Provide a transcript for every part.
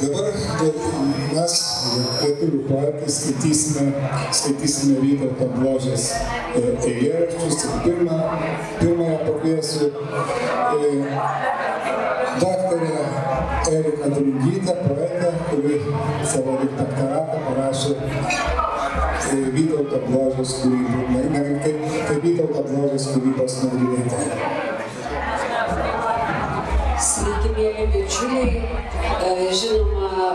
dabar mes, lietuvių poetai, skaitysime, skaitysime Vytauto Bložės e, eilėraščius. Pirmą, pirmąją pakviesiu e, daktarę Eriką Drungytę, poetę, kuri savo doktoratą parašė e, Vytauto Bložės kūrybos, ne, kaip, kaip Vytauto Bložės kūrybos nagrinėtoja. Sveiki, mėly bičiuliai. E, žinoma,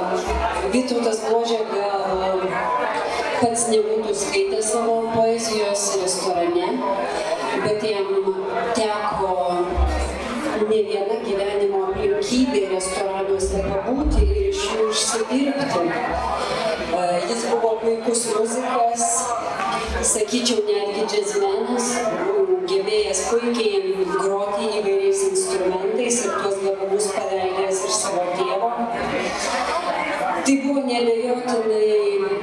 Vytautas Bložė gal pats nebūtų skaitęs savo poezijos restorane, bet jam teko ne viena gyvenimo aplinkybė restoranuose pabūti ir iš jų užsidirbti. E, jis buvo puikus muzikas, sakyčiau, netgi džiazmenas, gebėjęs puikiai groti įvairiais instrumentais ir tuos gabumus paveldėjęs iš savo tėvo. Tai buvo nebejotinai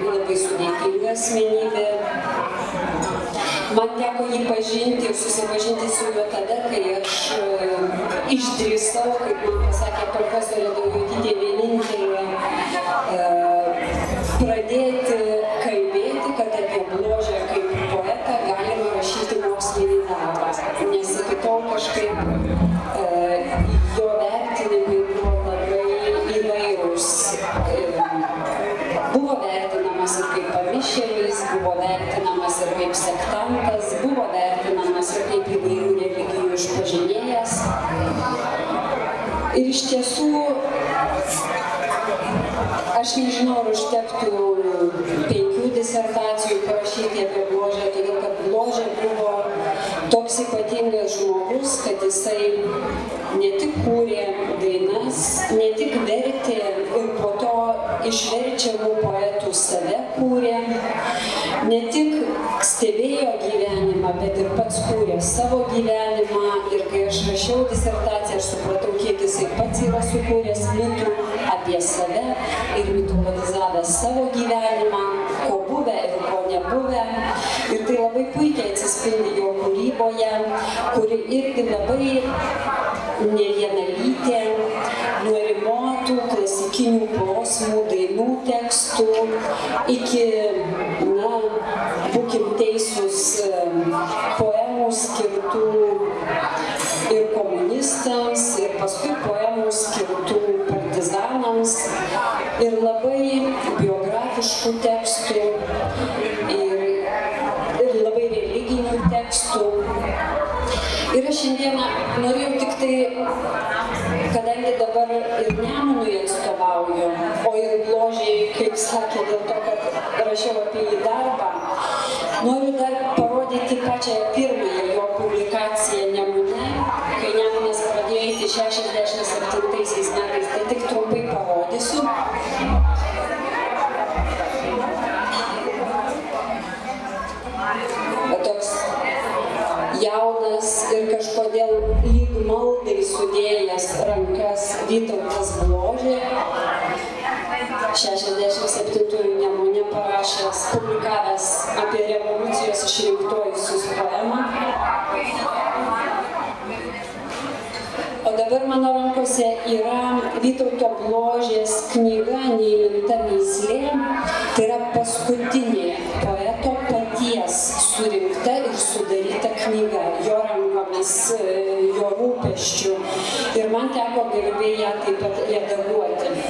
labai sudėtinga asmenybė. Man teko jį pažinti ir susipažinti su juo tada, kai aš e, išdrįsau, kaip man pasakė profesorė Daujotytė vienintelė, e, pradėti kalbėti, kad apie bložę kaip poetą galima rašyti mokslinį darbą. Nes iki tol kažkaip iš tiesų Aš nežinau, ar užtektų penkių disertacijų parašyti apie bložę, todėl kad bložė buvo toks ypatingas žmogus, kad jisai ne tik kūrė dainas, ne tik vertė ir po to išverčiamų poetų bet ir pats kūrė savo gyvenimą. Ir kai aš rašiau disertaciją, aš supratau, kiek jisai pats yra sukūręs mitų apie save ir mitologizavęs savo gyvenimą, ko buvę ir ko nebuvę. Ir tai labai puikiai atsispindi jo kūryboje, kuri irgi labai ne vienalytė, nuo rimuotų klasikinių posmų, dainų tekstų iki, teisūs, poemų skirtų ir komunistams, ir paskui poemų skirtų partizanams, ir labai biografiškų tekstų, ir, ir labai religinių tekstų. Ir aš šiandieną norėjau tik tai, kadangi dabar ir Nemunui atstovauju, sakė, dėl to, kad rašiau apie jį darbą, noriu dar parodyti pačią pirmąją jo publikaciją Nemune, kai Nemunas pradėjo eiti 67 metais, tai tik trumpai parodysiu. Publikavęs apie revoliucijos išrinktojusius poemą. O dabar mano rankose yra Vytauto Bložės knyga Neįminta myslė. Tai yra paskutinė poeto paties surinkta ir sudaryta knyga, jo rankomis, jo rūpeščių. Ir man teko garbė ją taip pat redaguoti.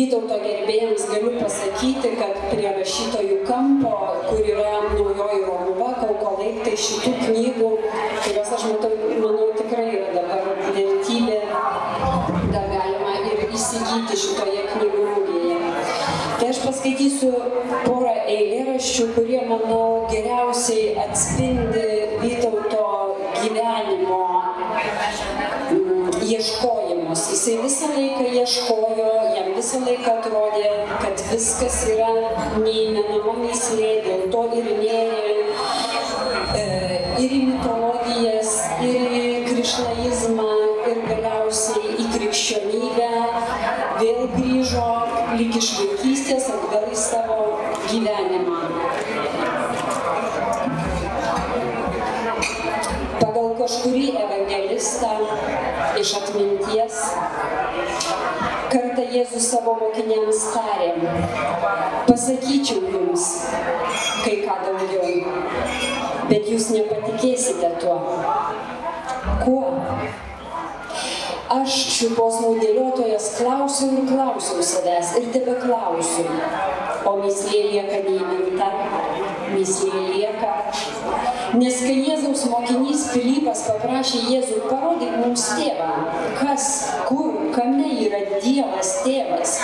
Vytauto gerbėjams galiu pasakyti, kad prie rašytojų kampo, kur yra naujoji Romuva, kaukolai, tai šitų knygų, kurios aš matau, manau, tikrai yra dabar vertybė, dar galima ir įsigyti šitoje knygų mugėje. Tai aš paskaitysiu porą eilėraščių, kurie, manau, geriausiai atspindi Vytauto gyvenimo ieškojimus. Jisai visą laiką ieškojo, visą laiką atrodė, kad viskas yra neįmenama myslė, dėl to ir nėrė e, ir Jėzus savo mokiniams tarė, pasakyčiau jums kai ką daugiau, bet jūs nepatikėsite tuo. Kuo? Aš šitos naudėliotojas klausiau ir klausiau savęs ir tebe klausiu, o mislė lieka neįminta, mislė lieka Nes kai Jėzaus mokinys Pilypas paprašė Jėzų parodyk mums tėvą, kas, kur, kame yra Dievas tėvas,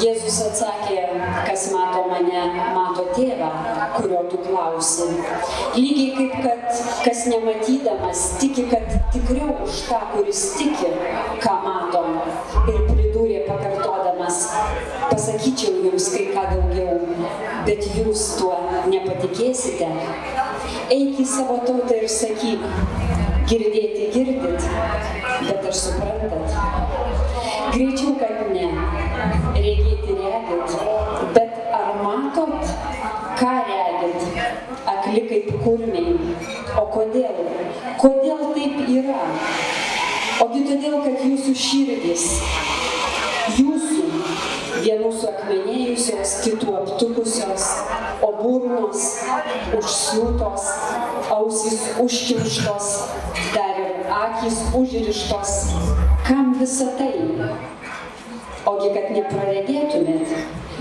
Jėzus atsakė, kas mato mane, mato tėvą, kurio tu klausi. Lygiai kaip kad kas nematydamas tiki, kad tikriau už tą, kuris tiki, ką mato. Ir pridūrė pakartodamas, pasakyčiau jums kai ką daugiau, bet jūs tuo nepatikėsite eik į savo tautą ir sakyk, girdėti girdit, bet ar suprantat? Greičiau, kad ne, regėti regit, bet ar matot, ką regit, akli kaip kurmiai. O kodėl? Kodėl taip yra? Ogi todėl, kad jūsų širdis, jūsų vienų suakmenėjusios, kitų aptukusios, o burnos užsiūtos, ausys užkimštos, dar ir akys užrištos. Kam visa tai? Ogi, kad nepraregėtumėt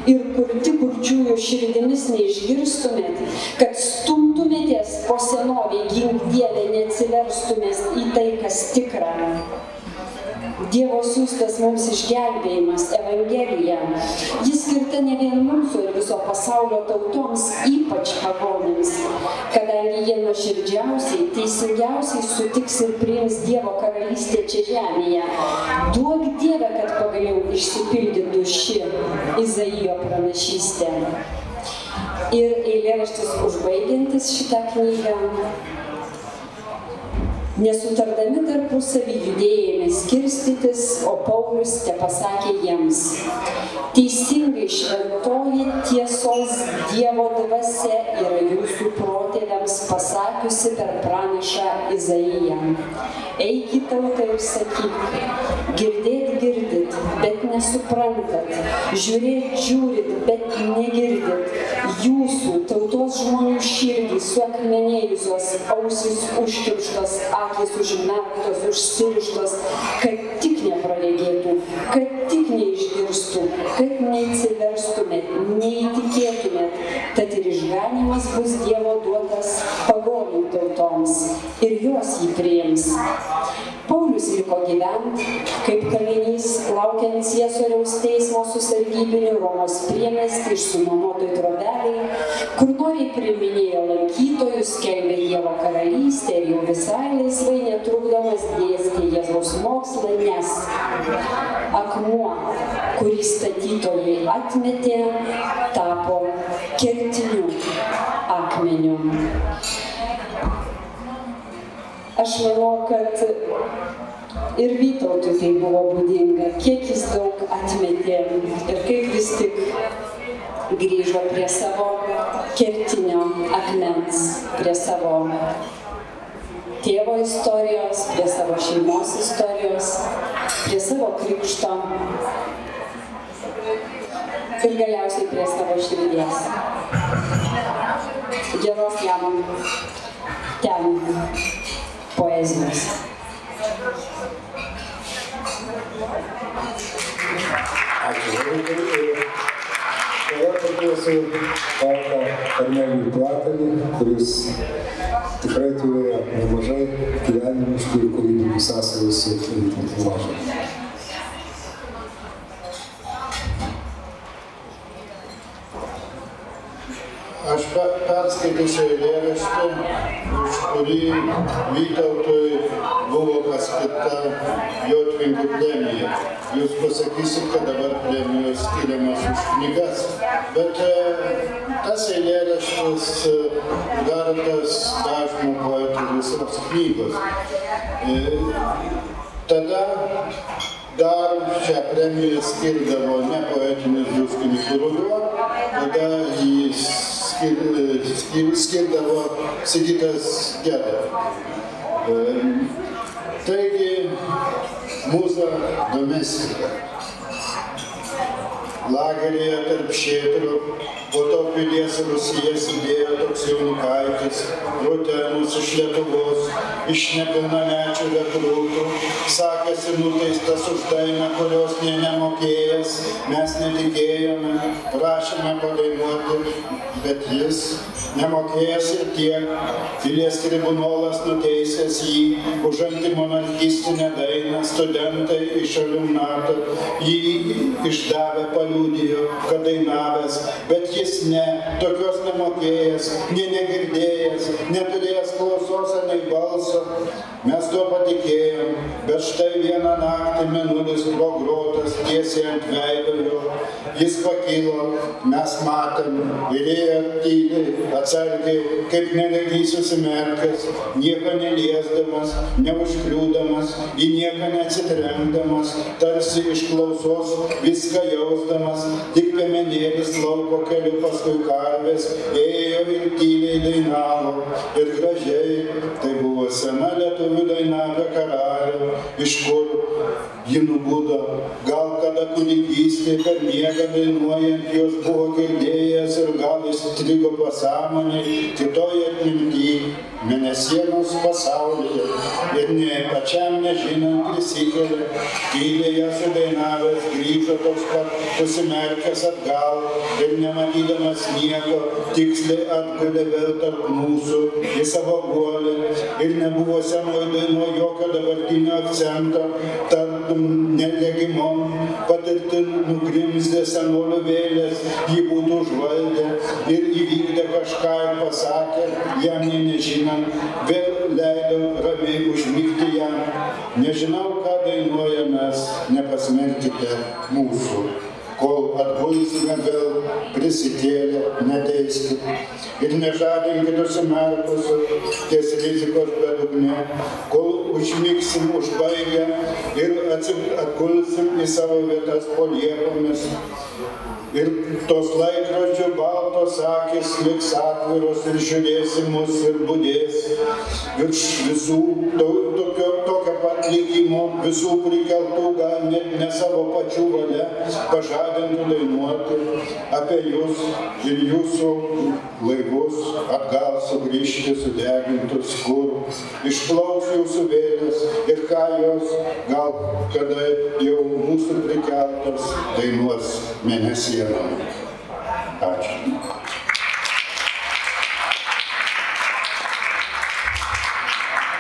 ir kurti kurčiųjų širdimis neišgirstumėt, kad stumtumėtės po senovį gink Dievę, neatsiverstumės į tai, kas tikra Dievo siūstas mums išgelbėjimas, Evangelija. Jis skirta ne vien mūsų ir viso pasaulio tautoms, ypač pagonėms, kadangi jie nuoširdžiausiai, teisingiausiai sutiks ir priims Dievo karalystę čia žemėje. Duok Dievę, kad pagaliau išsipildytų ši Izaijo pranašystė. Ir eilėraštis užbaigiantis šitą knygą Nesutardami tarpusavį judėjėme skirstytis, o Paulius te pasakė jiems, teisingai šventoji tiesos Dievo dvasia yra jūsų protėviams pasakiusi per pranašą Izaiją. Eikit tautą ir sakyk, girdėt girdit, bet nesuprantat, žiūrėt žiūrit, bet negirdit. Jūsų tautos žmonių širdys suakmenėjusios, ausis užkirštos, akis užmerktos, užsirištos, kad tik nepraregėtų, kad tik neišgirstų, kad neatsiverstumėt, neįtikėtumėt, tad ir išganimas bus Dievo duotas pagonių tautoms ir jos jį priims. Paulius liko gyventi, kaip kalinys, laukiant Ciesoriaus teismo su sargybiniu Romos priemesti išsinuomotoj trobeliai, kur noriai priminėjo lankytojus, skelbė Dievo karalystę ir jau visai laisvai netrukdomas dėstė Jėzaus mokslą, nes akmuo, kurį statytojai atmetė, tapo kertiniu akmeniu. Aš manau, kad ir Vytautui tai buvo būdinga, kiek jis daug atmetė ir kaip vis tik grįžo prie savo kertinio akmens, prie savo tėvo istorijos, prie savo šeimos istorijos, prie savo krikšto ir galiausiai prie savo širdies. Я вас нямам тяга поезия. Първата се бяха едневни плакани през третия на мъже, тя не ще го видим с аз и с мъжа. Perskaitysiu eilėraštį, už kurį Vytautui buvo paskirta Jotvingių premija. Jūs pasakysit, kad dabar premijos skiriamas už knygas, bet e, tas eilėraštis e, vertas dažno poetų visos knygos. E, tada dar šią premiją skirdavo ne poetinis druskininkų ruduo, tada skirdavo Sigitas Geda. Taigi, mūza domestika. lageryje tarp šėtrų, po to pilies Rusija sėdėjo toks jaunikaitis, rutenus iš Lietuvos, iš nepilnamečių rekrūtų, sakėsi nuteistas už dainą, kurios nė nemokėjęs, mes netikėjome, prašėme padainuoti, bet jis nemokėjęs ir tiek, pilies tribunolas nuteisęs jį už antimonarchistinę dainą, studentai iš aliumnato jį išdavę paliudijo, kad dainavęs, bet jis ne, tokios nemokėjęs, nie negirdėjęs, neturėjęs klausos, nei balso. Mes tuo patikėjom, bet štai vieną naktį menulis pro grotas tiesiai ant veido jo. Jis pakilo, mes matėm ir ėjo tyliai, atsargiai, kaip nelegys susimerkęs, nieko neliesdamas, neužkliūdamas, į nieką neatsitrenkdamas, tarsi iš klausos viską jausdamas, tik piemenėlis lauko keliu paskui karvės, ėjo ir tyliai dainavo, ir gražiai, tai buvo sena lietuvių daina apie karalių, iš kur ji nubudo, gal kūdikystė per miegą dainuojant jos buvo girdėjęs ir gal įstrigo pasąmonėje, kitoje atmintyje, mėnesienos pasaulyje. Ir ne pačiam nežinant prisikėlė, tyliai ją sudainavęs, grįžo toks pat susimerkęs atgal ir nematydamas nieko, tiksliai atgulė vėl tarp mūsų į savo guolį. Ir nebuvo senoji daino jokio dabartinio akcento, tartum nelegimom patirtin nugrimzdė senolių vėlės, jį būtų užvaldę ir įvykdė kažką ir pasakė, jam nė nežinant, vėl leido ramiai užmygti jam. Nežinau, ką dainuoja mes, nepasmerkite mūsų kol atgulsime vėl prisikėlę, neteiskit ir nežadinkit užsimerkusių ties rizikos bedugne, kol užmygsim užbaigę ir atgulsim į savo vietas po liepomis. Ir tos laikrodžių baltos akis liks atviros ir žiūrėsi mus ir būdės virš visų to, tokio, tokio pat lygimo, visų prikeltų gal net ne savo pačių valia, pažadintų dainuoti apie jūs ir jūsų laivus atgal sugrįžti sudegintus, kur išplauks jūsų vėlės ir ką jos gal kada jau mūsų prikeltos dainuos mėnesį dienom. Ačiū.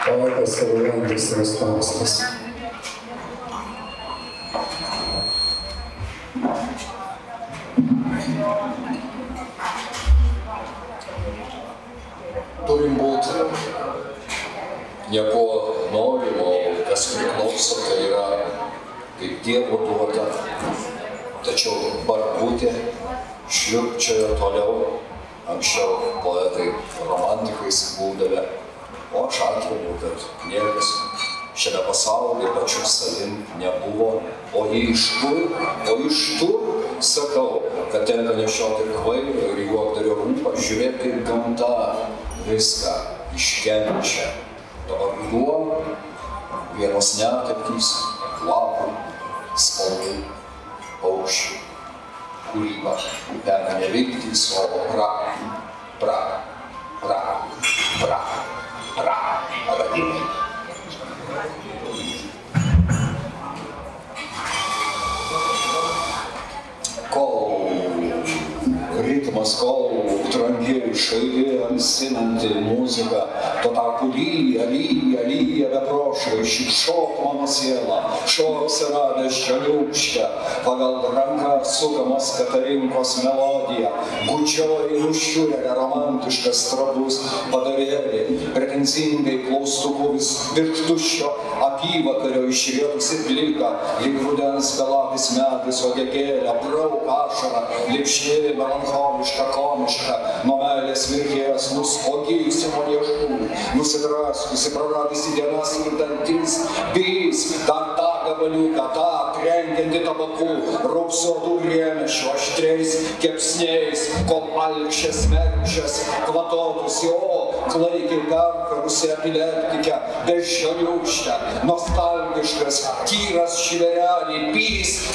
Poetas Rolandas Rastauskas. Turim būti nieko norimo, kas priklauso, tai yra kaip Dievo duota tačiau barbutė šliupčiojo toliau, anksčiau poetai romantikais būdavę, o aš atramiu, kad niekas šiame pasaulyje pačiu savim nebuvo, o jie iš kur, o iš tur, sakau, kad tenka nešioti ir kvailio, ir juokdario rūpą, žiūrėk, kaip gamta viską iškenčia. Dabar ruduo, vienos netektys, lapų, spalvų Hosh, Kuriba, Dana Meritti, Sopra, Pra, Pra, Pra, Pra, Radimento. Call Kol ritmas, kol trankiai šaili ansinanti muzika, tuo tarpu lyja, lyja, lyja beprošvaišiai, šok mano siela, šok siradęs žaliūkštę, pagal ranką sukamas Katarinkos melodija, gučioji nušiurė romantiškas trabus padarėlį, pretenzingai klaustukų vis virš tuščio apyvakario išrietusi plika, lyg rudens belapis metais odegėlė, brauk ašarą, lipšni melancholiška, komiška, nuo meilės mirties nuspogijusi nuo liežų, nusidraskusi, praradusi dienas ir dantis, bijus dar tą gabaliuką, tą krenkiantį tabaku, rupsuotų rėmešių aštriais kepsniais, kol alkšės merkšės kvatotus jo, klaikiai perkarusi epileptikę, beždžioniukštę, nostalgiškas, tyras šverelį,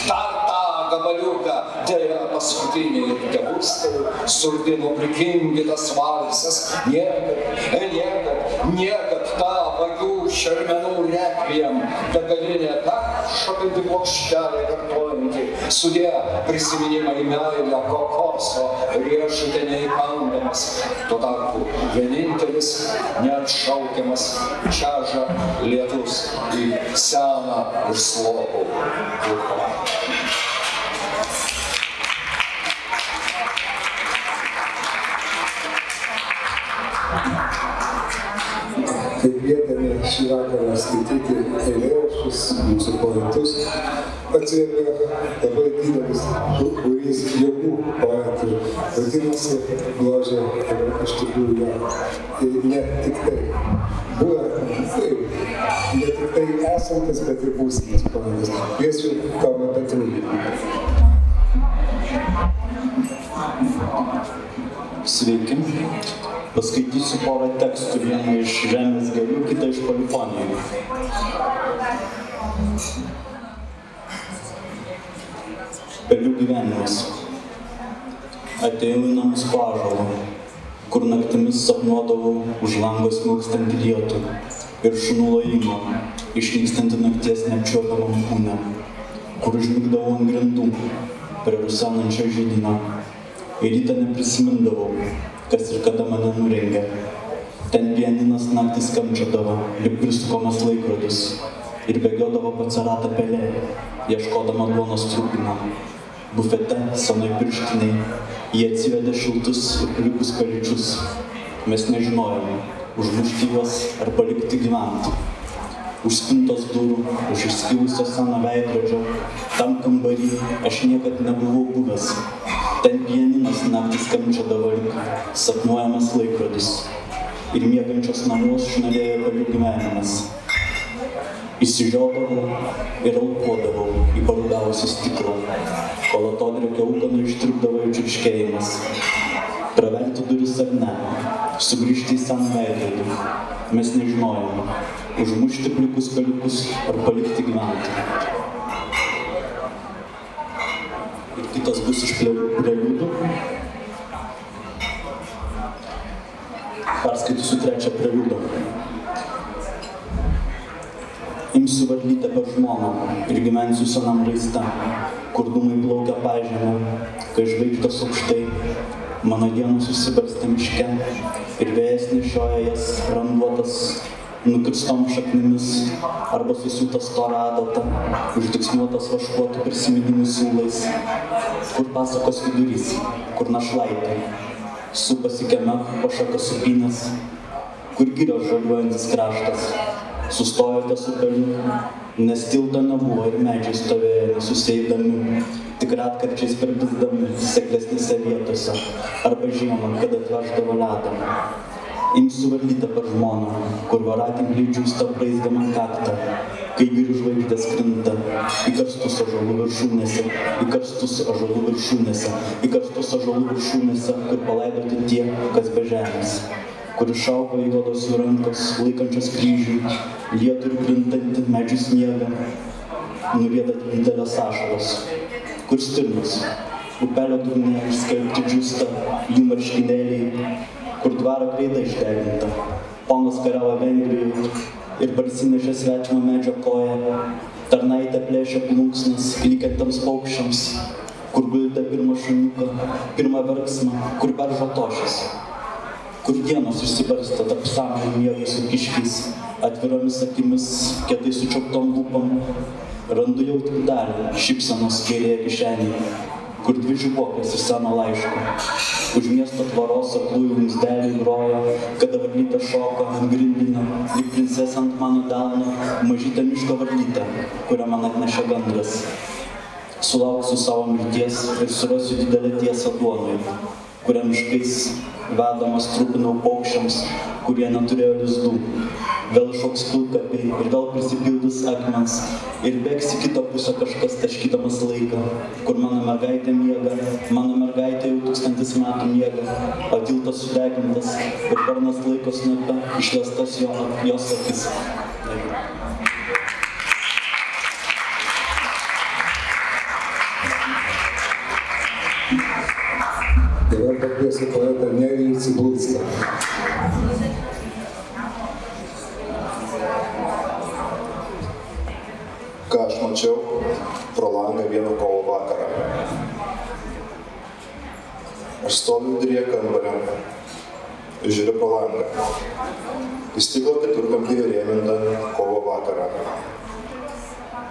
dar tą gabaliuką, dėja paskutiniai tėvustai, surdino prikinkytas valsas, niekad, niekad, niekad tą vagių šermenų rekviem, begalinė peršokanti plokštelė kartuojanti, sudė prisiminimai meilę kokoso, riešutė neįkandamas, tuo tarpu vienintelis neatšaukiamas čiaža lietus į seną ir slopų upą. Šį vakarą skaityti eilėraščius, mūsų poetus, atsivėrė labai didelis būrys jaunų poetų. Vadinasi, bložė yra iš tikrųjų jo. Ne tik tai buvę, taip, ne tik tai esantis, bet ir būsimas poetas. Kviesiu Tomą Petrulį. Sveiki. Paskaitysiu porą tekstų, vieną iš Žemės gėlių, kitą iš polifonijų. Pelių gyvenimas. Atėjau į namus pažalą, kur naktimis sapnuodavau už lango smilkstantį lietų ir šunų lojimą, išnykstantį nakties neapčiuopiamam kūne, kur užmigdavau ant grindų prie rusenančio žydinio. Ir rytą neprisimindavau, kas ir kada mane nurengė. Ten pianinas naktį skamčiodavo, lyg prisukomas laikrodis. Ir bėgiodavo pacaratą pelė, ieškodama duonos trupino. Bufete, senai pirštiniai, jie atsivedė šiltus ir plikus paličius. Mes nežinojome, užmušti juos ar palikti gyventi. Už spintos durų, už išskilusio seno veidrodžio, tam kambarį aš niekad nebuvau buvęs. Ten pianinas naktį skamčiodavo lyg sapnuojamas laikrodis. Ir miegančios namus šnarėjo palių gyvenimas. Įsižiodavau ir alpuodavau į parudavusią stiklą, kol atodrėkio ūkanų ištrukdavo jų čiurškėjimas. Praverti duris ar ne, sugrįžti į seną veidrodį. Mes nežinojome, užmušti plikus paliukus ar palikti gyventi. Ir kitas bus iš preliudų. Perskaitysiu trečią preliudą. Imsiu varlytę per žmoną ir gyvensiu senam raiste, kur dūmai plaukia pažemę, kai žvaigždas aukštai, mano dienos susibarstė miške ir vėjas nešioja jas randuotas nukirstom šaknimis arba susiūtas storą adatą, užtiksniuotas vaškuotų prisiminimų siūlais, kur pasakos vidurys, kur našlaitai, supasi kieme po šaką supinės, kur girios žaliuojantis kraštas, sustojo ties upeliu, nes tilto nebuvo ir medžiai stovėjo nesusėdami, tik ratkarčiais perbizdami seklesnėse vietose, arba žiemą, kada atveždavo ledą. Imsiu varlytę per žmoną, kur varatinkliai džiūsta praeisdama kaktą, kai girių žvaigždės krinta į karstus ažalų viršūnėse, į karstus ažalų viršūnėse, į karstus ažalų viršūnėse, kur palaidoti tie, kas be žemės kur išaugo juodos jų rankos, laikančios kryžių, lietų ir krintantį medžių sniegą, nurieda didelės ašaros, kur stirnos, upelio dugne išskelbti džiūsta, jų marškinėliai, kur dvaro kreida išdeginta, ponas kariavo Vengrijoje ir parsinešė svetimą medžio koją, tarnaitė plėšė plunksnas klykiantiems paukščiams, kur guldė pirmą šuniuką, pirmą verksmą, kur beržo tošis kur dienos išsibarsto tarp sąmonų miegų su kiškiais, atviromis akimis, kietai sučiauptom lūpom. Randu jau tik dalį šypsenos kairėje kišenėje, kur dvi žibuoklės iš seno laiško. Už miesto tvaros aklųjų vamsdelį grojo, kada varlytė šoko ant grindinio, lyg princesė ant mano delno, mažytė miško varlytė, kurią man atnešė gandras. Sulauksiu savo mirties ir surasiu didelę tiesą duonui, kurią miškais vedamas trupinau paukščiams, kurie neturėjo lizdų vėl šoks pilkapiai ir vėl prisipildys akmens ir bėgs į kitą pusę kažkas taškydamas laiką, kur mano mergaitė miega, mano mergaitė jau tūkstantis metų miega, o tiltas sudegintas ir parnas laiko snepe išlestas jo, jos akis. Dabar pakviesiu kolegą. Aš stoviu viduryje kambario ir žiūriu pro langą. Į stiklo keturkampį rėmintą kovo vakarą.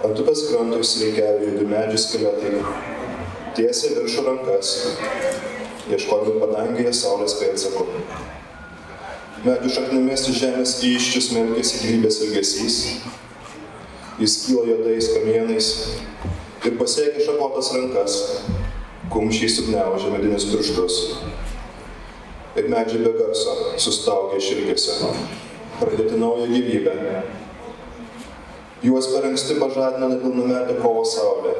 Ant upės kranto įsirikiavę juodi medžių skeletai, tiesia viršų rankas, ieškodami padangėje saulės pėdsakų. Medžių šaknimis iš žemės iščius melkėsi gyvybės ilgesys, Jis kyla juodais kamienais ir pasiekia šakotas rankas, kumščiai sugniaužia medinius pirštus. Ir medžiai be garso sustaugia širgėse, pradėti naują gyvybę. Juos per anksti pažadina nepilnametė kovo saulė.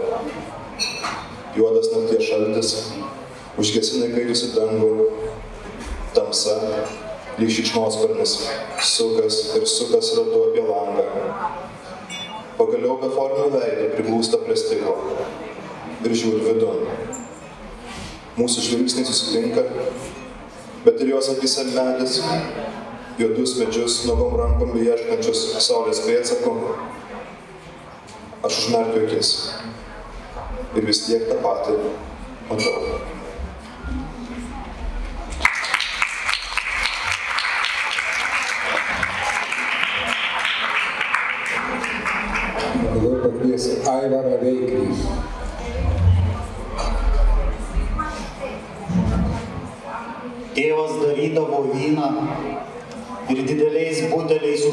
Juodas nakties šaltis užgesina kaitusi dangų, tamsa, lyg šikšnosparnis, sukas ir sukas ratu apie langą. Pagaliau be formų veido priglūsta prie stiklo ir žiūri vidun. Mūsų žvilgsniai susitinka, bet ir jos akise medis, juodus medžius, nuogom rankom ieškančius saulės pėdsakų. Aš užmerkiu akis ir vis tiek tą patį matau.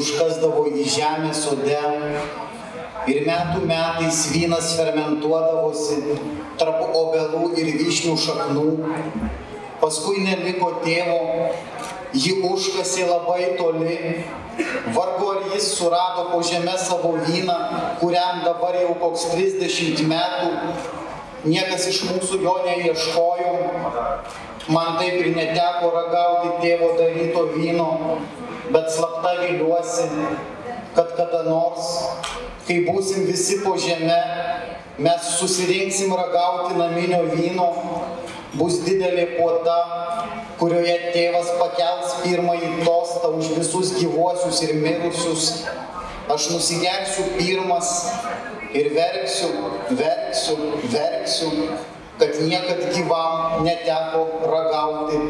Užkasdavo į žemę sode. Ir metų metais vynas fermentuodavosi tarp obelų ir vyšnių šaknų. Paskui neliko tėvo, jį užkasė labai toli. Vargu ar jis surado po žemę savo vyną, kuriam dabar jau koks 30 metų. Niekas iš mūsų jo neieškojo. Man taip ir neteko ragauti tėvo daryto vyno, bet slapta viliuosi, kad kada nors, kai būsim visi po žemę, mes susirinksim ragauti naminio vyno, bus didelė puota, kurioje tėvas pakels pirmąjį tostą už visus gyvuosius ir mirusius. Aš nusigersiu pirmas ir verksiu, verksiu, verksiu, kad niekad gyvam neteko ragauti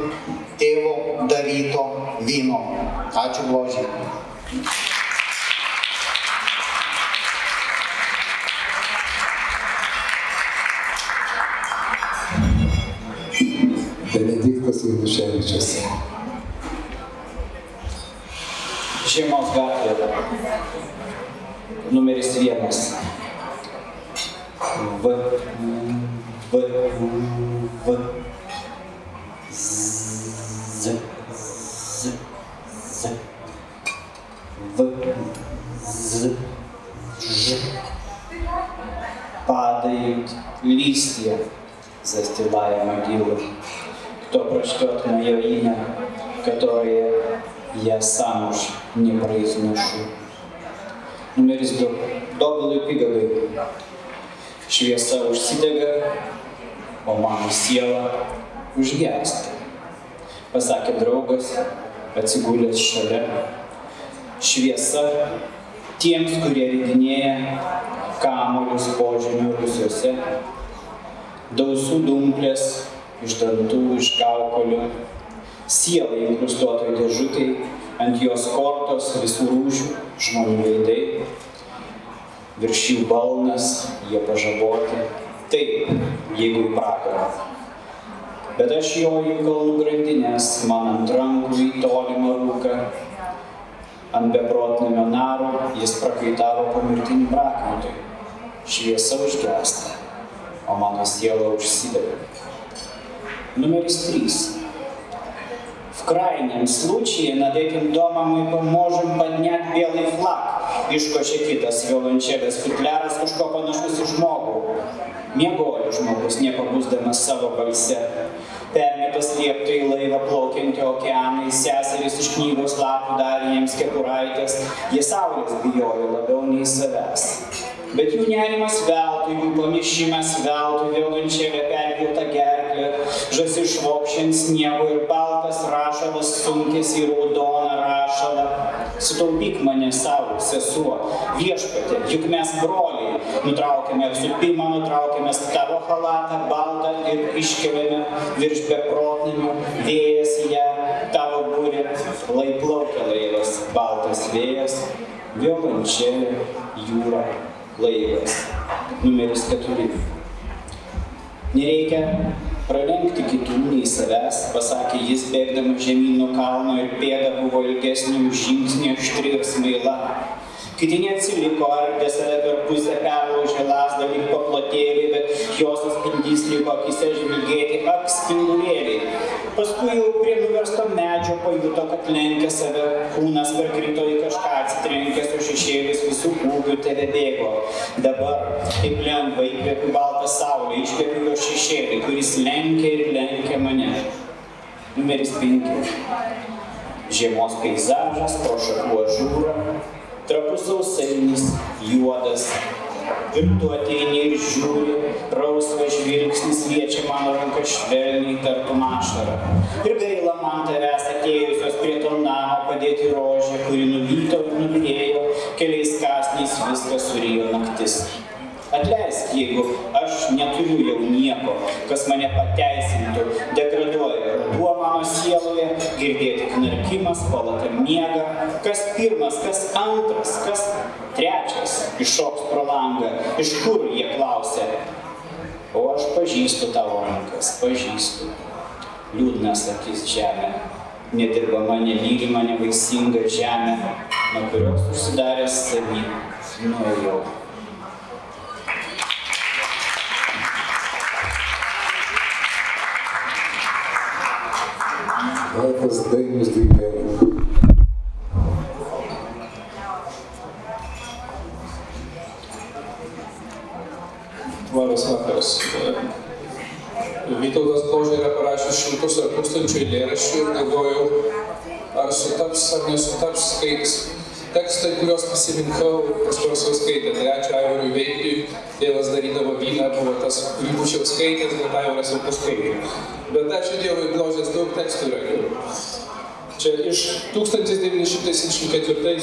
tėvo daryto vyno. Ačiū Bložiai. Benediktas Januševičius. Šeimos gatvė. Numeris vienas. V. V. V. Z. Z. Z. В. З. Ж. Падают листья, застилая могилу. Кто прочтет мое имя, которое я сам уж не произношу. Numeris 2. Dobilui pigagai. Šviesa užsidega, o mano siela užgęsta. Pasakė draugas, atsigulęs šalia. Šviesa tiems, kurie ridinėja kamolius požemių rusiuose. Dausų dumplės iš dantų, iš kaukolių. Siela inkrustuotoj dėžutėj, ant jos kortos visų rūšių žmonių veidai. Virš jų balnas, jie pažaboti. Taip, jeigu į pragarą. Bet aš joju į kalnų grandinės, man ant rankų į tolimą rūką. Ant beprotnamio naro jis prakaitavo pomirtinį prakantui. Šviesa užgesta, o mano siela užsidega. Numeris 3. В крайнем случае над этим домом мы поможем поднять белый флаг. Iškošė kitas violončelės futliaras kažko panašus į žmogų. Miegojo žmogus, nepabūsdamas savo balse. Permetas lieptų į laivą plaukiantį okeanai, seserys iš knygos lapų darė jiems kepuraitės. Jie saulės bijojo labiau nei savęs. Bet jų nerimas veltui, jų pamišimas veltui, violončelė perpilta gerklė, žasi švokščiant sniego ir baltas rašalas sunkės į raudoną rašalą. Sutaupyk mane savo, sesuo, viešpatė, juk mes broliai, nutraukėme visų pirma, nutraukėme tavo halatą baltą ir iškeliame virš beprotnamių, vėjas ją, tavo būrė, lai plaukia laivas, baltas vėjas, violončelė, jūra, laivas. Numeris keturi. Nereikia pralenkti kitų nei savęs, pasakė jis bėgdamas žemyn nuo kalno ir pėda buvo ilgesnė už žingsnį aštri ir smaila. Kiti neatsiliko, ardė save per pusę perlaužė lasdą lyg paplotėlį, bet jos atspindys liko akise žvilgėti apspindulėliai. Paskui jau prie nuversto medžio pajuto, kad lenkia save, kūnas perkrito į kažką atsitrenkęs, o šešėlis visų ūgių tebe bėgo. Dabar, kaip lengva, įkvėpiu baltą saulę, iškvėpiu jo šešėlį, kuris lenkia ir lenkia mane. Numeris 5. Žiemos peizažas, pro šakų ažūrą, trapus sausainis, juodas. Ir tu ateini ir žiūri, rausvas žvilgsnis liečia mano ranką švelniai tartum ašarą. Ir gaila man tavęs atėjusios prie to namo padėti rožę, kuri nuvyto ir nubėgo, keliais kasniais viską surijo naktis. Atleisk, jeigu aš neturiu jau nieko, kas mane pateisintų, degraduoja ruduo mano sieloje, girdėti knarkimas, palata miega, kas pirmas, kas antras, kas trečias iššoks pro langą, iš kur jie klausia. O aš pažįstu tavo rankas, pažįstu. Liūdnas akis žemė, nedirbama, nelygima, nevaisinga žemė, nuo kurios užsidaręs savy nuėjau. Poetas Dainius Dainėla. Labas vakaras. Vytautas Bložė yra parašęs šimtus ar tūkstančių eilėraščių ir galvojau, ar sutaps ar nesutaps skaitis tekstai, kuriuos pasirinkau, kažkas jau skaitė. Tai ačiū Aivarui Veikiui, tėvas darydavo vyną, buvo tas, kurį būčiau skaitęs, bet Aivaras jau paskaitė. Bet ačiū Dievui, Bložės daug tekstų yra. Čia iš 1974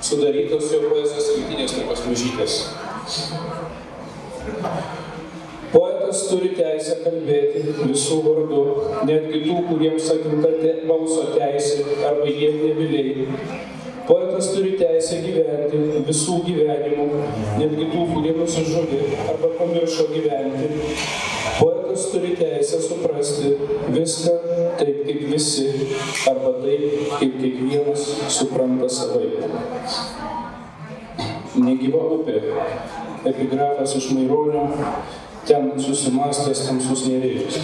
sudarytos jo poezijos rinktinės tokios mažytės. Poetas turi teisę kalbėti visų vardu, netgi tų, kuriems atimta balso teisė arba jie nebiliai. Poetas turi teisę gyventi visų gyvenimų, netgi tų, kurie nusižudė arba pamiršo gyventi. Poetas turi teisę suprasti viską taip, kaip visi, arba taip, kaip kiekvienas supranta savaip. Negyva upė, epigrafas iš Maironio, ten susimastęs tamsus nevėjas.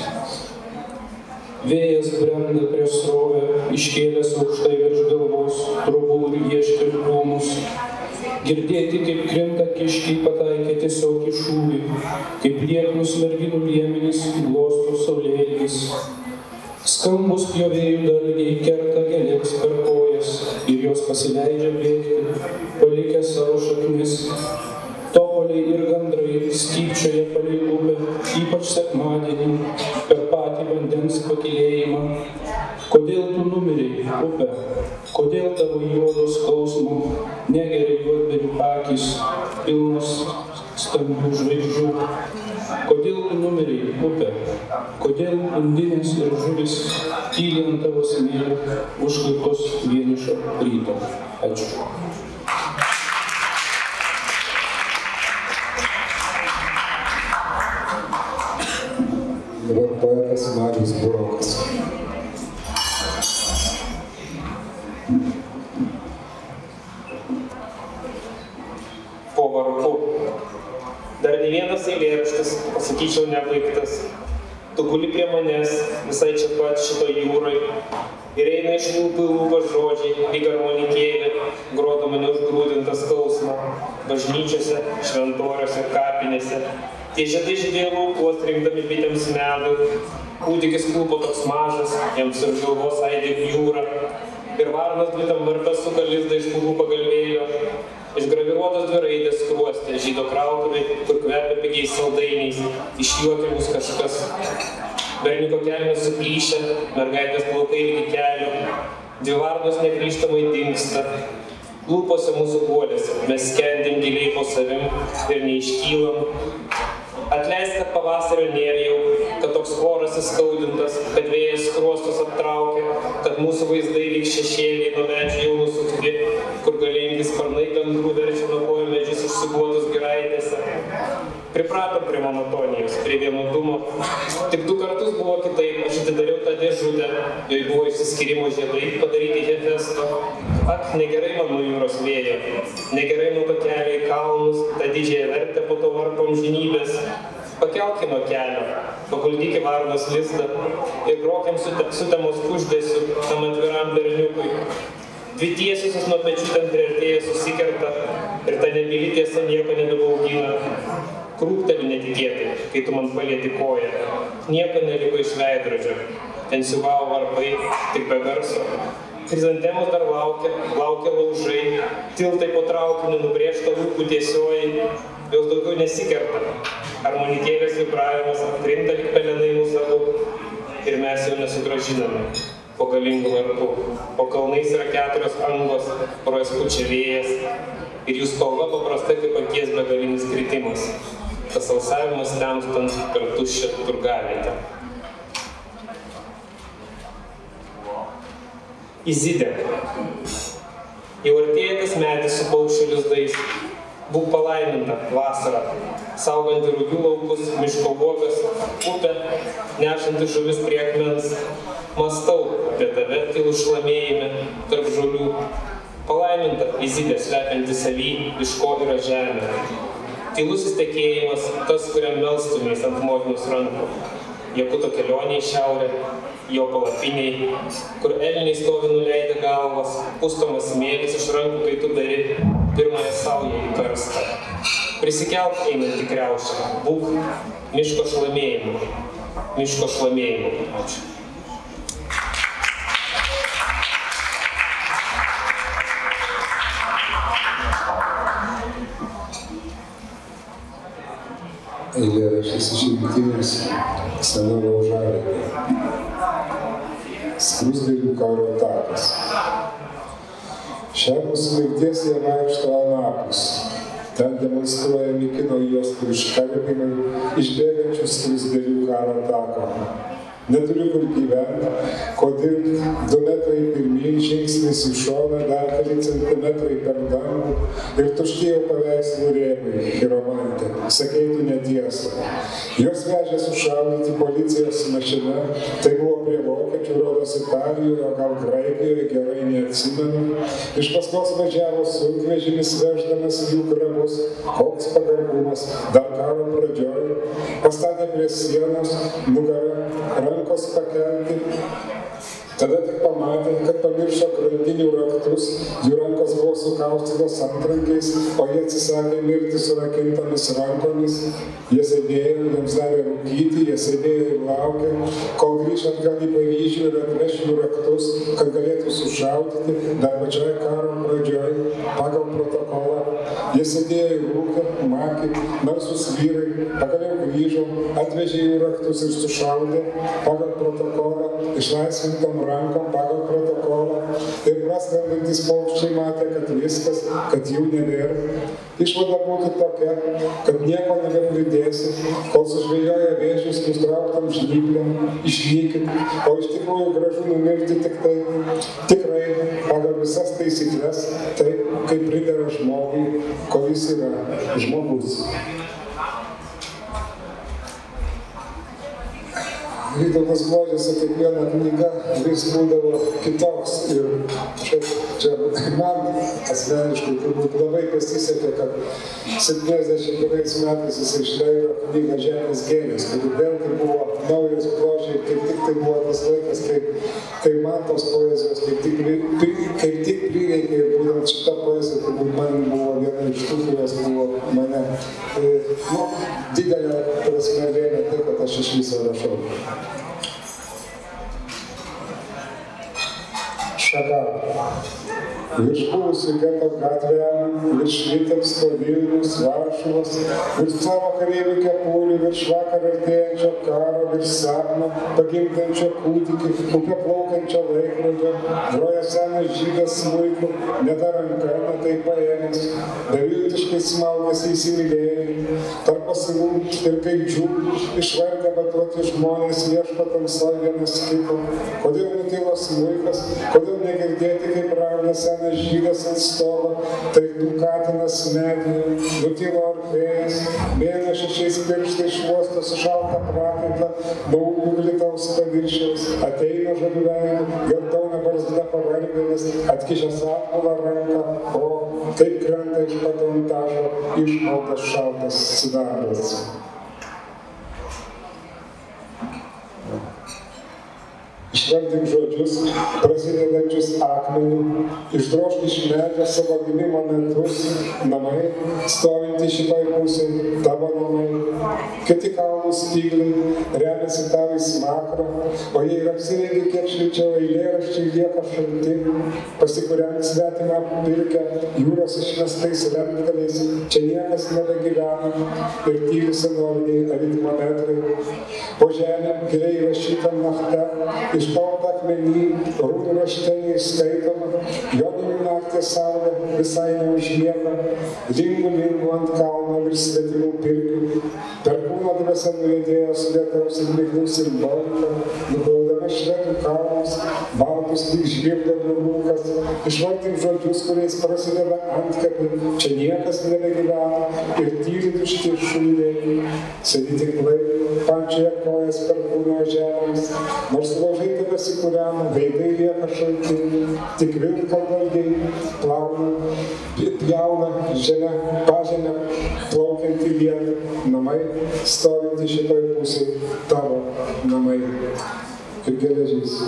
Vėjas brenda prieš srovę, iškėlęs aukštai virš galvos, trubų ir ieškė dūmus. Girdėti, kaip krinta kiškiai pataikę tiesiog į šūvį, kaip lieknus merginų liemenys glostų saulėlygis. Skambus pjovėjų dalgiai kerta gėlėms per kojas ir jos pasileidžia bėgti, palikę savo šaknis. Topoliai ir gandrai stypčioje palei upę, ypač sekmadienį, per patį vandens pakilėjimą. Kodėl tu numiriai, upė? Kodėl tavo juodo skausmo negeria juodberių akis, pilnos stambių žvaigždžių? Kodėl tu numiriai, upė? Kodėl undinės ir žuvis tyli ant tavo smėlio užkliptos vienišo ryto? Ačiū. Pasakyčiau, nebaigtas. Tu guli prie manęs, visai čia pat šito jūrai. Ir eina iš lūpų į lūpas žodžiai, lyg harmonikėlė, grodama neužgrūdintą skausmą. Bažnyčiose, šventoriuose, kapinėse. Tie žiedai žydėjo laukuos, rinkdami bitėms medų. Kūdikis klūpo toks mažas, jiems ir galvos aidė jūra. Ir varnas dvi tam varpas suka lizdą iš pūgų pagalvėjo. Išgraviruotos dvi raidės skruostė, žydo krautuvai, kur kvepia pigiais saldainiais, išjuokia mus kažkas. Berniuko kelnes suplyšę, mergaitės plaukai lygi kelių, dvi varnos negrįžtamai dinksta. Lūpose mūsų guolėse, mes skendim giliai po savim ir neiškylam, Atleisk, kad pavasario nėra jau, kad toks oras įskaudintas, kad vėjas kruostus aptraukia, kad mūsų vaizdai lyg šešėliai nuo medžių jau nusukti, kur galingi sparnai gandrų verčia nuo kojų medžius užsibuotus giraitėse. Priprato prie monotonijos, prie vienodumo. Tik du kartus buvo kitaip, aš atidariau tą dėžutę, joje buvo išsiskirimo žiedai padaryti Hefesto. Ak, negerai man nuo jūros vėjo, negerai nuo to kelio į kalnus, tą didžiąją vertę po to varpo amžinybės. Pakelki nuo kelio, paguldyki varnos lizdą ir grokiam sutemos kuždėsiu tam atviram berniukui. Dvi tiesiosios nuo pečių ten priartėję susikerta ir ta nebyli tiesa nieko nebebaugina krūpteli netikėtai, kai tu man palėti koją. Nieko neliko iš veidrodžio. Ten siuvavo varpai, tik be garso. Krizantemos dar laukia, laukia laužai, tiltai po traukiniu nubrėžta lūpų tiesioji, jos daugiau nesikerta. Harmonikėlės vibravimas atkrinta lyg pelenai mūsų abu ir mes jau nesugražiname po galingų varpų. Po kalnais yra keturios angos, jas pučia vėjas ir jų spalva paprasta kaip akies begalinis kritimas tas alsavimas temstant per tuščią turgavietę. Izidė. Jau artėja tas medis su paukščių lizdais. Būk palaiminta vasara, sauganti rūgių laukus, miško vogas, upę, nešanti žuvis prie akmens. Mastau apie tave tylų šlamėjime tarp žolių. Palaiminta Izidė slepianti savy, iš ko yra žemė. Tylusis tekėjimas, tas, kuriam melstumės ant motinos rankų. Jakuto kelionė į šiaurę, jo palapiniai, kur elniai stovi nuleidę galvas, pustomas smėlis iš rankų, kai tu dari pirmąją saują į karstą. Prisikelk einant į kreušę, būk miško šlamėjimu. Miško šlamėjimu. Ačiū. Eilėraštis išimtinis sena laužavietė. Skrusdėlių karo takas. Šią mūsų mirties jie vaikšto anapus. Ten demonstruojami kino juostų iškarpimai išbėgančių skrusdėlių karo tako neturiu kur gyventi, kodėl du metrai pirmyn žingsnis į šoną, dar keli centimetrai per dangų. Ir tuštėjo paveikslų rėmai, chiromantė, sakei tu netiesą. Jos vežė sušaudyti policijos mašina, tai buvo prie vokiečių, rodos Italijoje, gal Graikijoje, gerai neatsimenu. Iš paskos važiavo sunkvežimis veždamas jų krabus, koks pagarbumas, dar karo pradžioje, pastatė prie sienos, nugarą, rankos pakelti. Tada tik pamatė, kad pamiršo krantinių raktus, jų rankos buvo sukaustytos antrankiais, o jie atsisakė mirti su rakintomis rankomis. Jie sėdėjo, jiems davė rūkyti, jie sėdėjo ir laukė, kol grįž atgal į Paryžių ir atveš jų raktus, kad galėtų sušaudyti dar pačioj karo pradžioj pagal protokolą. Jie sėdėjo ir rūkė, makė, narsus vyrai, pagaliau grįžo, atvežė jų raktus ir sušaudė pagal protokolą, išlaisvintom rankom pagal protokolą ir praskrendantys paukščiai matė, kad viskas, kad jų nebėra. Išvada būtų tokia, kad nieko nebepridėsi, kol sužvėjoja vėžius nustrauktam žnyplėm, išnykit, o iš tikrųjų gražu numirti tik tai, tikrai pagal visas taisyklės, taip kaip pridera žmogui, kol jis yra žmogus. Vytautas Bložės su kiekviena knyga vis būdavo kitoks. Ir čia, čia man asmeniškai turbūt labai pasisekė, kad 71 metais jis išleido knygą Žemės gėlės, kuri vėlgi buvo naujas Bložė, kaip tik tai buvo tas laikas, kai, kai man tos poezijos kaip tik, kaip tik prireikė ir būtent šita poezija turbūt man buvo viena iš tų, kurios buvo mane e, nu, didelė prasme lėmė tai, kad aš iš viso rašau. 在这儿 virš buvusių geto gatvelių, virš Vitebsko, Vilnius, Varšuvos, virš savo kareivių kepurių, virš vakar artėjančio karo, virš sapno, pagimdančio kūdikį, upė plaukiančio laikrodžio, groja senas žydas smulkų, neta ranka, netai paėmęs, beviltiškai smaugęs įsimylėjimui, tarp pasilų ir kaidžių, išvargę batuoti žmonės ieško tamsoje vienas kito, kodėl nutilo smulkas, kodėl negirdėti, kaip raugia senas senas žydas ant stogo, tai du katinas medį, nutilo orfėjas, mėna šešiais pirštais šuosto sušaltą prakaitą, nuo uglitaus paviršiaus, ateina veidų, geltona barzda pavargėlis, atkišęs apulą ranką, o taip krenta iš patontažo išmaltas šaltas sidabras. Išvardink žodžius, prasidedančius akmeniu, išdrošk iš medžio savo gimimo metus, namai, stovinti šitoj pusėje, tavo namai, kiti kalnų spygliai, remiasi tavo į smakrą, o jei ir apsirengi kiek šilčiau, eilėraščiai lieka šalti, pasikuriant svetimą pirkę, jūros išmestais lemtkaliais, čia niekas nebegyvena ir tyli senoviniai aritmometrai. Po žemę giliai rašyta nakta, iškalta akmenį, rūdų rašteniai skaitoma, joninių naktį saulė visai neužmiega, lingų lingų ant kalno virš svetimų pirkių, per kūno dvasia nuėdėjo su lietaus ir miglus ir balta, nugaudama švedų kalnus, baltus lyg žvirdo draugukas, išvardink žodžius, kuriais prasideda antkapiai, čia niekas nebegyvena ir tyri tušti šuliniai, sėdi tinklai, pančioje kojas per kūno žemės, nors laužai tebesikūrena, veidai lieka šalti, tik vilkalvalgiai plauna, pjauna žemę, pažemę, plaukiantį lietų, namai stovinti šitoj pusėje, tavo namai ir geležys.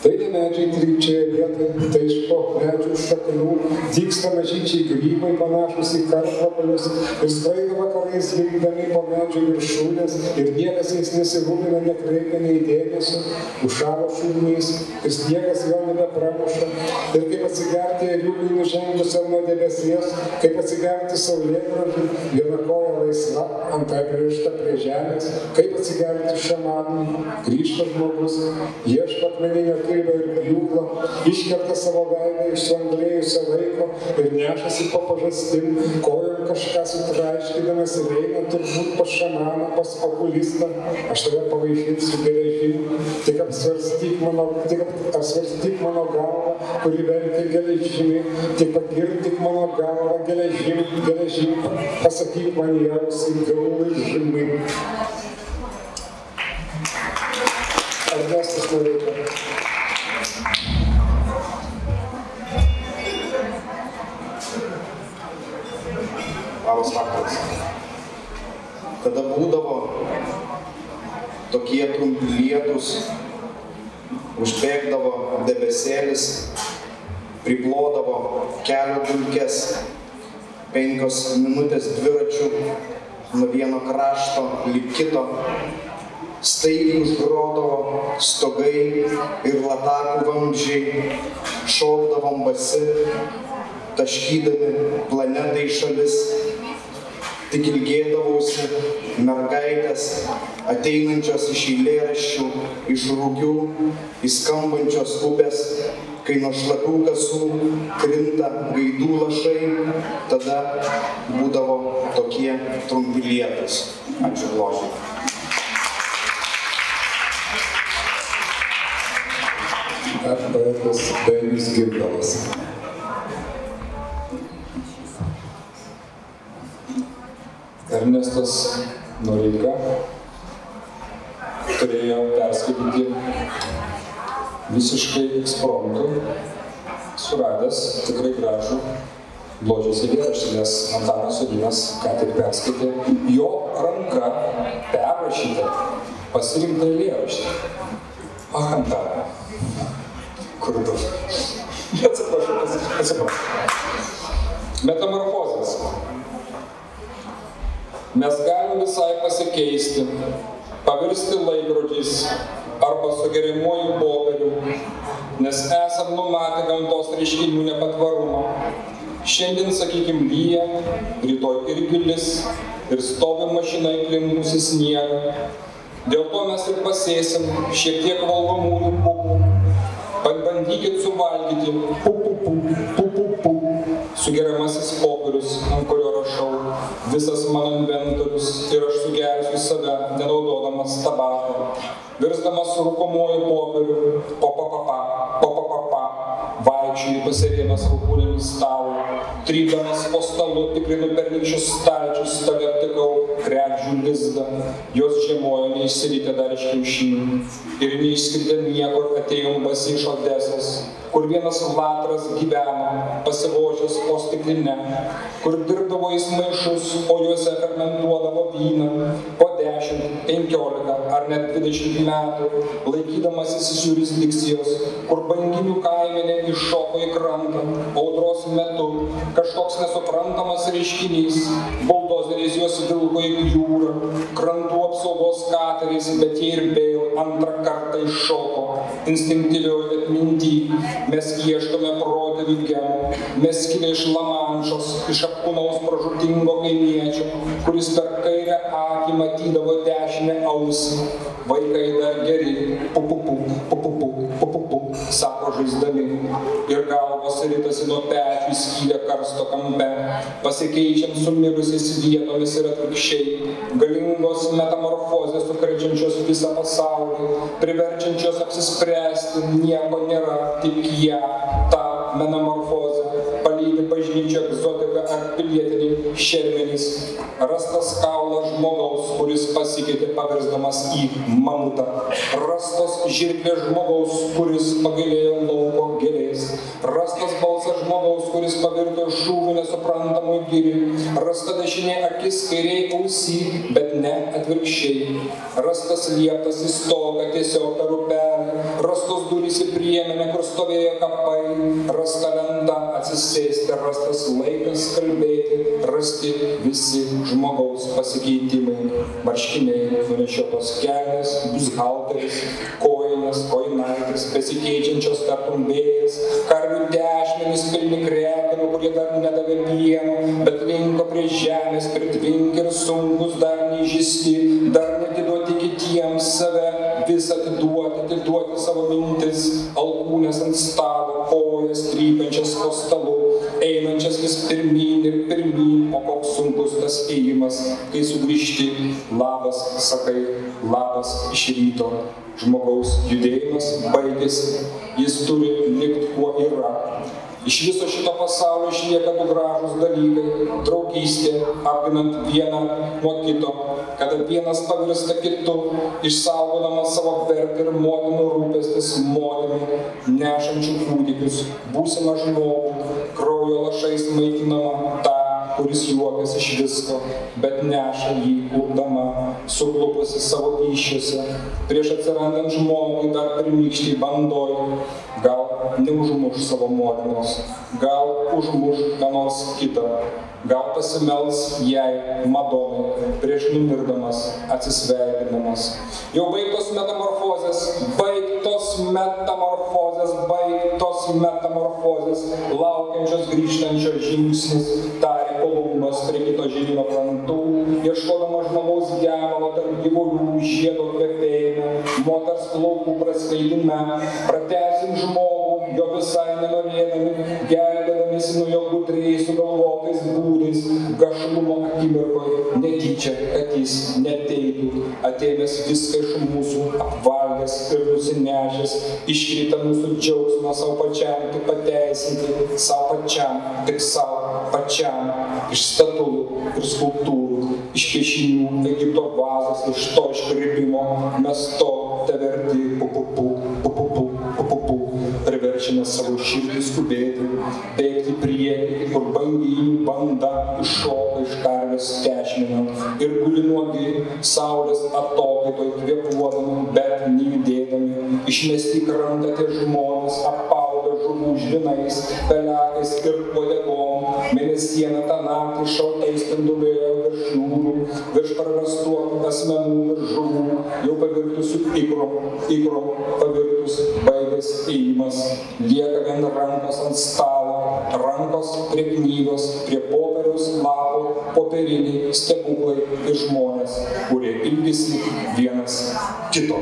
Tai ne medžiai trypčioje vietoje, tai iš po medžių šaknų. Dyksta mažyčiai grybai panašus į karkvapalius ir skraido vakarais linkdami po medžių viršūnės. Ir niekas jais nesirūpina, nekreipia nei dėmesio, užšalo šūnys ir sniegas vėl nebepramuša. Ir kaip atsigerti eriukui nužengusiam nuo debesies, kaip atsigerti saulėgražį, viena koja laisva, antra pririšta prie žemės, kaip atsigerti šamanui, grįžta žmogus, ieško akmeninio kirvio ir pjūklo, iškerta savo veidą iš suanglėjusio laiko ir nešasi po pažastim, kojom kažką sutraiškydamas ir eina turbūt pas šamaną, pas okulistą, aš tave pavaišinsiu geležim, tik apsvarstyk mano, tik apsvarstyk mano galvą, kuri verkia geležimi, tik pagirdik mano galvą geležim, geležim, pasakyk man jausiai galvai žymai. Ernestas Noreika. Labas vakaras. Kada būdavo tokie trumpi lietus, užbėgdavo debesėlis, priplodavo kelio dulkes, penkios minutės dviračių nuo vieno krašto lik kito, staigiai užgrodavo stogai ir latakų vamzdžiai, šokdavom basi, taškydami planetą į šalis, tik ilgėdavausi mergaitės ateinančios iš eilėraščių, iš rūgių, įskambančios upės, kai nuo šlapių kasų krinta gaidų lašai, tada būdavo tokie trumpi lietus. Ačiū Ložiai. Ar poetas Dainius Girgalas. Ernestas Noreika turėjo perskaityti visiškai ekspromtu, suradęs tikrai gražų bložės eilėraštį, nes Antanas Sodinas ką tik perskaitė jo ranka perrašytą pasirinktą eilėraštį. Ach, Antanai, kur tu? Atsiprašau, atsiprašau. Metamorfozės. Mes galime visai pasikeisti, pavirsti laikrodžiais arba sugeriamuoju popieriu, nes esam numatę gamtos reiškinių nepatvarumą. Šiandien, sakykim, lyja, rytoj irgi lis ir stovi mašina įklimpusi sniegą. Dėl to mes ir pasėsim šiek tiek valgomųjų pupų. Pabandykit suvalgyti pupupu, pupupu, sugeriamasis popierius, ant kurio rašau. Visas mano inventorius ir aš sugersiu į save, nenaudodamas tabako, virsdamas rūkomuoju popieriu, popapapa, popapapa, vaikščioju pasirėmęs alkūnėmis stalą, trypdamas po stalu tikrinu pernykščius stalčius, stale aptikau krekžių lizdą, jos žiemojo neišsiritę dar iš kiaušinių. Ir neišskridę niekur atėjom basi iš Odesos, kur vienas latras gyveno, pasivožęs po stiklinę, kur dirbdavo jis maišus, o juose fermentuodavo vyną po 10, 15 ar net 20 metų, laikydamasis jurisdikcijos, kur banginių kaimenė iššoko į krantą, audros metu kažkoks nesuprantamas reiškinys, buldozeriais juos vilko į jūrą, krantų apsaugos kateriais, bet jie ir vėl antrą kartą iššoko, instinktyvioj atminty, mes ieškome protėvių genų, mes kilę iš Lamanšos, iš apkūnaus pražutingo kaimiečio, kuris per kairę akį matydavo dešinę ausį. Vaikai dar geri, pupupu, pupupu, sako žaisdami. Ir galvos ritasi nuo pečių skylę karsto kampe, pasikeičiam su mirusiais vietomis ir atvirkščiai. Galingos metamorfozės sukrečiančios visą pasaulį, priverčiančios apsispręsti, nieko nėra, tik ją, tą metamorfozę, pilietiniai šermenys. Rastas kaulas žmogaus, kuris pasikeitė pavirsdamas į mamutą. Rastos žirklės žmogaus, kuris pagailėjo lauko gėlės. Rastas balsas žmogaus, kuris pavirto šūvių nesuprantamų girių. Rasta dešinė akis kairiai ausy, bet ne atvirkščiai. Rastas lieptas į stogą tiesiog per upelį. Rastos durys į priemenę, kur stovėjo kapai. Rasta lenta atsisėsti, rastas laikas kalbėti. Rasti visi žmogaus pasikeitimai. Marškiniai, nunešiotos kelnes, buzhalteris, kojinas, koinaitis, besikeičiančios tartum vėjas, karvių dešmenis pilni krekenų, kurie dar nedavė labas iš ryto. Žmogaus judėjimas baigėsi, jis turi likti kuo yra. Iš viso šito pasaulio išlieka du gražus dalykai - draugystė, apginant vieną nuo kito, kada vienas pavirsta kitu, išsaugodamas savo vertę ir motinų rūpestis motinų, nešančių kūdikius, būsimą žmogų, kraujo lašais maitinamą kuris juokiasi iš visko, bet neša jį kurdama, suklupusi savo iššiose, prieš atsirandant žmogui dar pirmykščiai bandoj, gal neužmuš savo motinos, gal užmuš ką nors kitą, gal pasimels jai Madonai prieš numirdamas, atsisveikinamas. Jau baigtos metamorfozės, baigtos metamorfozės, baigtos metamorfozės, laukiančios grįžtančio žingsnis, tarė Kolumbas prie kito žemyno krantų, ieškodama žmogaus gemalo tarp gyvulių žiedo kvepėjime, moters plaukų praskaidime, pratesim žmogų, jo visai nenorėdami, gelbėdamėsi nuo jo gudriai sugalvotais būdais, gašlumo akimirkoje, netyčia, kad jis neteitų, atėmęs viską iš mūsų, apvalgęs ir nusinešęs, iškrita mūsų džiaugsmą savo pačiam, tik pateisinti, savo pačiam, tik savo pačiam, iš statulų ir skulptūrų, iš piešinių, Egipto vazos, iš to iškreipimo, mes to te verti, pupupu, pupupu, pupupu, priverčiame savo širdį skubėti, bėgti priekį, kur banginių banda iššoka iš karvės tešminio ir guli nuogi saulės atokaitoj kvėpuodami, bet nejudėdami, išmesti krantą tie žmonės, apaugę žuvų žvinais, pelekais ir uodegom, mėnesiena tą naktį šaltai spindulėjo virš jūrų, virš prarastų asmenų ir žuvų, jau pavirtusių ikrom, ikrom pavirtus baigė ilgas ėjimas, lieka vien rankos ant stalo, rankos prie knygos, prie popieriaus lapo, popieriniai stebuklai ir žmonės, kurie ilgisi vienas kito.